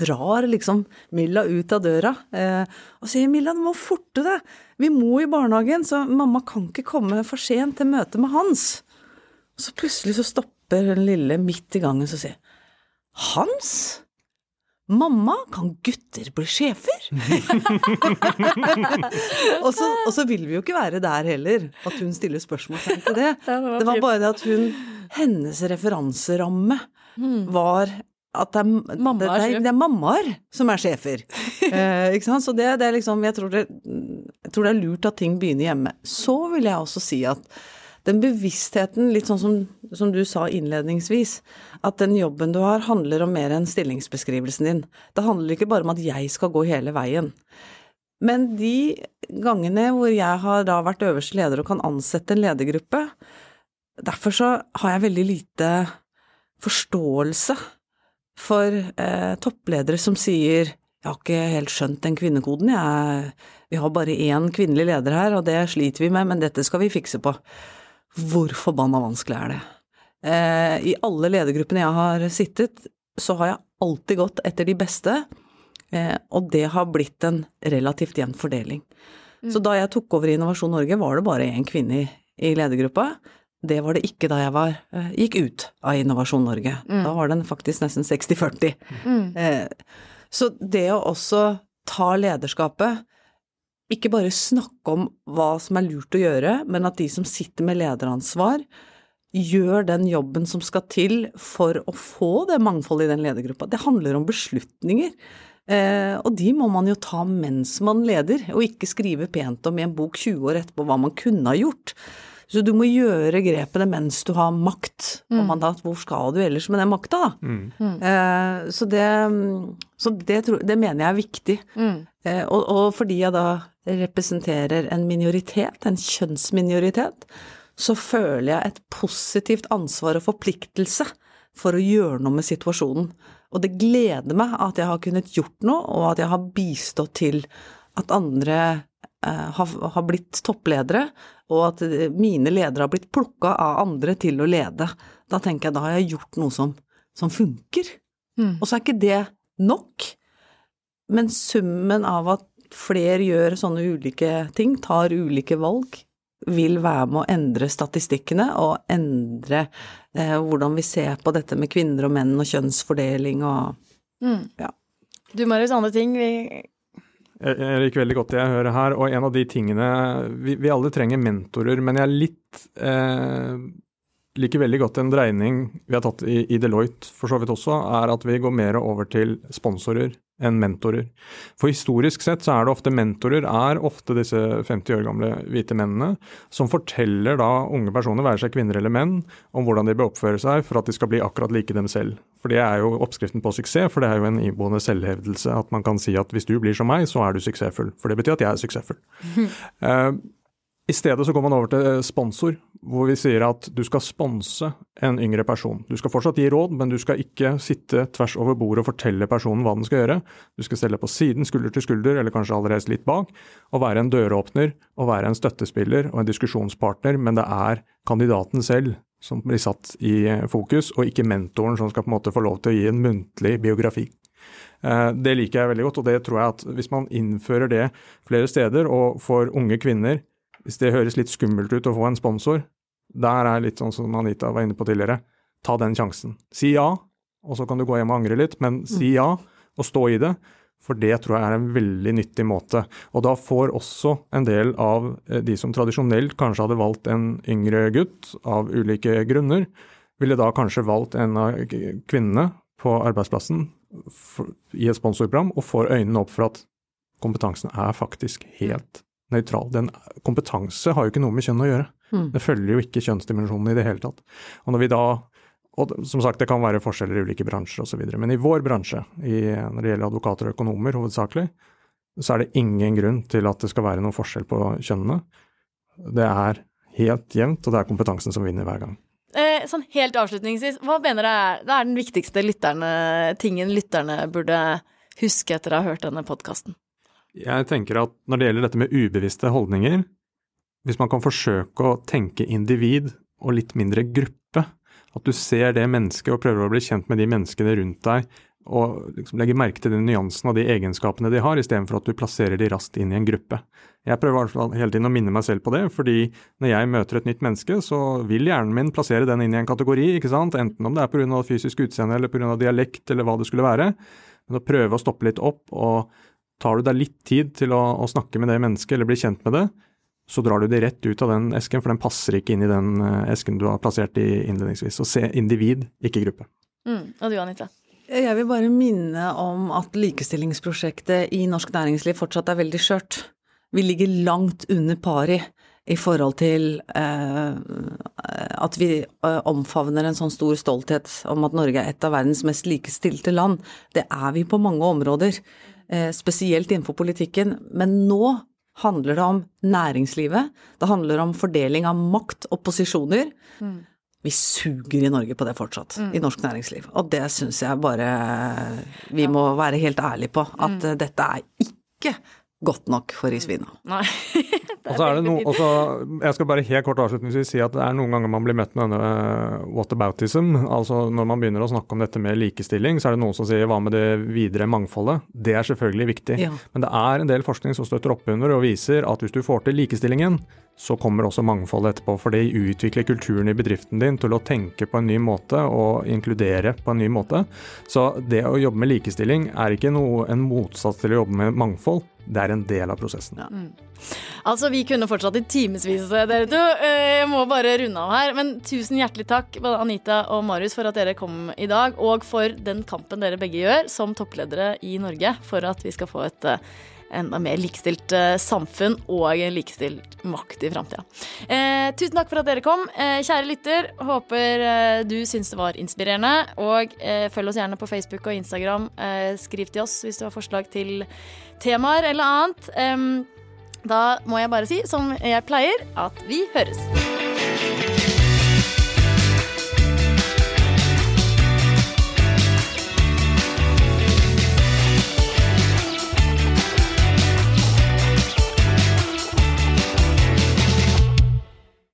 drar liksom Milla ut av døra eh, og sier 'Milla, du må forte deg. Vi må i barnehagen, så mamma kan ikke komme for sent til møtet med Hans'. Og så plutselig så stopper den lille midt i gangen og sier 'Hans? Mamma, kan gutter bli sjefer? og, så, og, så, vil vi jo ikke være der heller, at hun stiller spørsmålstegn til det. det var bare det at hun Hennes referanseramme hmm. var at det er, mamma det, det, det er, mammaer som er sjefer. eh, ikke sant? Så det, det, er liksom jeg tror, jeg tror det er lurt at ting begynner hjemme. Så vil jeg også si at den bevisstheten, litt sånn som, som, du sa innledningsvis, at den jobben du har, handler om mer enn stillingsbeskrivelsen din. Det handler ikke bare om at jeg skal gå hele veien. Men de gangene hvor jeg har da vært øverste leder og kan ansette en ledergruppe, derfor så har jeg veldig lite forståelse for eh, toppledere som sier jeg har ikke helt skjønt den kvinnekoden, jeg, vi har bare én kvinnelig leder her, og det sliter vi med, men dette skal vi fikse på. Hvor forbanna vanskelig er det? Eh, I alle ledergruppene jeg har sittet, så har jeg alltid gått etter de beste, eh, og det har blitt en relativt jevn fordeling. Mm. Så da jeg tok over i Innovasjon Norge, var det bare én kvinne i, ledergruppa. Det var det ikke da jeg var, eh, gikk ut av Innovasjon Norge. Mm. Da var den faktisk nesten 60-40. Mm. Så det å også ta lederskapet ikke bare snakke om hva som er lurt å gjøre, men at de som sitter med lederansvar, gjør den jobben som skal til for å få det mangfoldet i den ledergruppa. Det handler om beslutninger. Eh, og de må man jo ta mens man leder, og ikke skrive pent om i en bok 20 år etterpå hva man kunne ha gjort. Så du må gjøre grepene mens du har makt. Mm. Og mandat, hvor skal du ellers med den makta, da? Mm. mm. Eh, så det, så det, det, mener jeg er viktig. Mm. Eh, og, og, fordi jeg da representerer en minoritet, en kjønnsminoritet, så føler jeg et positivt ansvar og forpliktelse for å gjøre noe med situasjonen. Og det gleder meg at jeg har kunnet gjort noe, og at jeg har bistått til at andre har, har, blitt toppledere, og at mine ledere har blitt plukka av andre til å lede. Da tenker jeg da har jeg gjort noe som, som funker. Mm. Og så er ikke det nok, men summen av at flere gjør sånne ulike ting, tar ulike valg, vil være med å endre statistikkene og endre eh, hvordan vi ser på dette med kvinner og menn og kjønnsfordeling og mm. ja. Du Marius, andre ting vi jeg liker veldig godt det jeg hører her, og en av de tingene Vi, vi alle trenger mentorer, men jeg er litt eh, liker veldig godt en dreining vi har tatt i, i, Deloitte for så vidt også, er at vi går mer over til sponsorer enn mentorer. For historisk sett så er det ofte mentorer er ofte disse 50 år gamle hvite mennene som forteller da unge personer, være seg kvinner eller menn, om hvordan de bør oppføre seg for at de skal bli akkurat like dem selv. For det er jo oppskriften på suksess, for det er jo en iboende selvhevdelse at man kan si at hvis du blir som meg, så er du suksessfull. For det betyr at jeg er suksessfull. I stedet så går man over til eh, sponsor, hvor vi sier at du skal sponse en yngre person. Du skal fortsatt gi råd, men du skal ikke sitte tvers over bordet og fortelle personen hva den skal gjøre. Du skal stelle på siden, skulder til skulder, eller kanskje allerede litt bak, og være en døråpner og være en støttespiller og en diskusjonspartner, men det er kandidaten selv som blir satt i fokus, og ikke mentoren som skal på en måte få lov til å gi en muntlig biografi. Eh, det liker jeg veldig godt, og det tror jeg at hvis man innfører det flere steder, og for unge kvinner hvis det høres litt skummelt ut å få en sponsor, der er litt sånn som Anita var inne på tidligere, ta den sjansen. Si ja, og så kan du gå hjem og angre litt, men si ja, og stå i det. For det tror jeg er en veldig nyttig måte. Og da får også en del av eh, de som tradisjonelt kanskje hadde valgt en yngre gutt av ulike grunner, ville da kanskje valgt en av kvinnene på arbeidsplassen i et sponsorprogram, og får øynene opp for at kompetansen er faktisk helt nøytral. Den kompetanse har jo ikke noe med kjønn å gjøre. Mm. Det følger jo ikke kjønnsdimensjonen i det hele tatt. Og når vi da og som sagt, det kan være forskjeller i ulike bransjer osv. Men i vår bransje, i, når det gjelder advokater og økonomer hovedsakelig, så er det ingen grunn til at det skal være noen forskjell på kjønnene. Det er helt jevnt, og det er kompetansen som vinner hver gang. Eh, sånn helt avslutningsvis, hva mener du er, er den viktigste lytterne, tingen lytterne burde huske etter å ha hørt denne podkasten? Jeg tenker at når det gjelder dette med ubevisste holdninger, hvis man kan forsøke å tenke individ og litt mindre gruppe, at du ser det mennesket og prøver å bli kjent med de menneskene rundt deg, og liksom legger merke til de nyansene og de egenskapene de har, istedenfor at du plasserer de raskt inn i en gruppe. Jeg prøver hele tiden å minne meg selv på det, fordi når jeg møter et nytt menneske, så vil hjernen min plassere den inn i en kategori, ikke sant, enten om det er pga. fysisk utseende eller pga. dialekt eller hva det skulle være. Men å prøve å stoppe litt opp, og tar du deg litt tid til å, å snakke med det mennesket, eller bli kjent med det, så drar du det rett ut av den esken, for den passer ikke inn i den eh, esken du har plassert i innledningsvis. Så se individ, ikke gruppe. Mm. Og du Anita? Jeg vil bare minne om at likestillingsprosjektet i norsk næringsliv fortsatt er veldig skjørt. Vi ligger langt under pari i forhold til eh, at vi eh, omfavner en sånn stor stolthet om at Norge er et av verdens mest likestilte land. Det er vi på mange områder, spesielt innenfor politikken. Men nå handler det om næringslivet, det handler om fordeling av makt og posisjoner. Mm. Vi suger i Norge på det fortsatt, mm. i norsk næringsliv. Og det syns jeg bare vi må være helt ærlige på, at mm. dette er ikke godt nok for isvina. Nei. og så er det noe, også, Jeg skal bare helt kort avslutningsvis si at det er noen ganger man blir møtt med denne uh, whataboutism. Altså når man begynner å snakke om dette med likestilling, så er det noen som sier hva med det videre mangfoldet? Det er selvfølgelig viktig. Ja. Men det er en del forskning som støtter opp under og viser at hvis du får til likestillingen, så kommer også mangfoldet etterpå. For det utvikler kulturen i bedriften din til å tenke på en ny måte og inkludere på en ny måte. Så det å jobbe med likestilling er ikke noe, en motsats til å jobbe med mangfold det er en del av prosessen. Ja. Mm. Altså, Vi kunne fortsatt i timevis, dere to. Eh, jeg må bare runde av her. Men tusen hjertelig takk, både Anita og Marius, for at dere kom i dag. Og for den kampen dere begge gjør som toppledere i Norge for at vi skal få et eh, enda mer likestilt uh, samfunn og likestilt makt i framtida. Eh, tusen takk for at dere kom. Eh, kjære lytter, håper eh, du syns det var inspirerende. Og eh, følg oss gjerne på Facebook og Instagram. Eh, skriv til oss hvis du har forslag til temaer eller annet. da må jeg bare si, som jeg pleier, at vi høres.